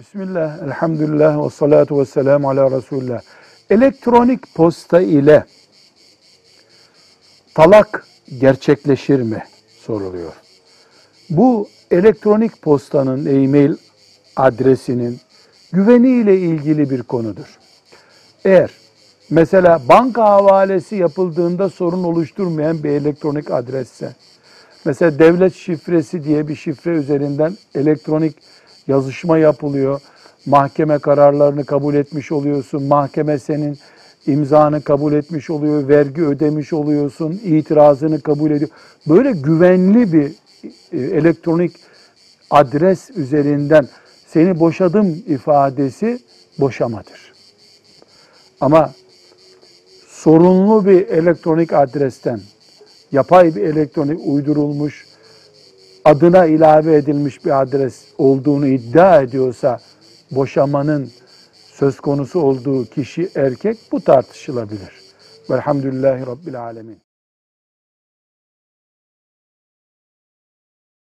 Bismillah, elhamdülillah ve salatu ve selamu ala Resulullah. Elektronik posta ile talak gerçekleşir mi soruluyor. Bu elektronik postanın e-mail adresinin güveniyle ilgili bir konudur. Eğer mesela banka havalesi yapıldığında sorun oluşturmayan bir elektronik adresse, mesela devlet şifresi diye bir şifre üzerinden elektronik yazışma yapılıyor. Mahkeme kararlarını kabul etmiş oluyorsun. Mahkeme senin imzanı kabul etmiş oluyor. Vergi ödemiş oluyorsun. itirazını kabul ediyor. Böyle güvenli bir e, elektronik adres üzerinden seni boşadım ifadesi boşamadır. Ama sorunlu bir elektronik adresten yapay bir elektronik uydurulmuş adına ilave edilmiş bir adres olduğunu iddia ediyorsa boşamanın söz konusu olduğu kişi erkek bu tartışılabilir. Velhamdülillahi Rabbil Alemin.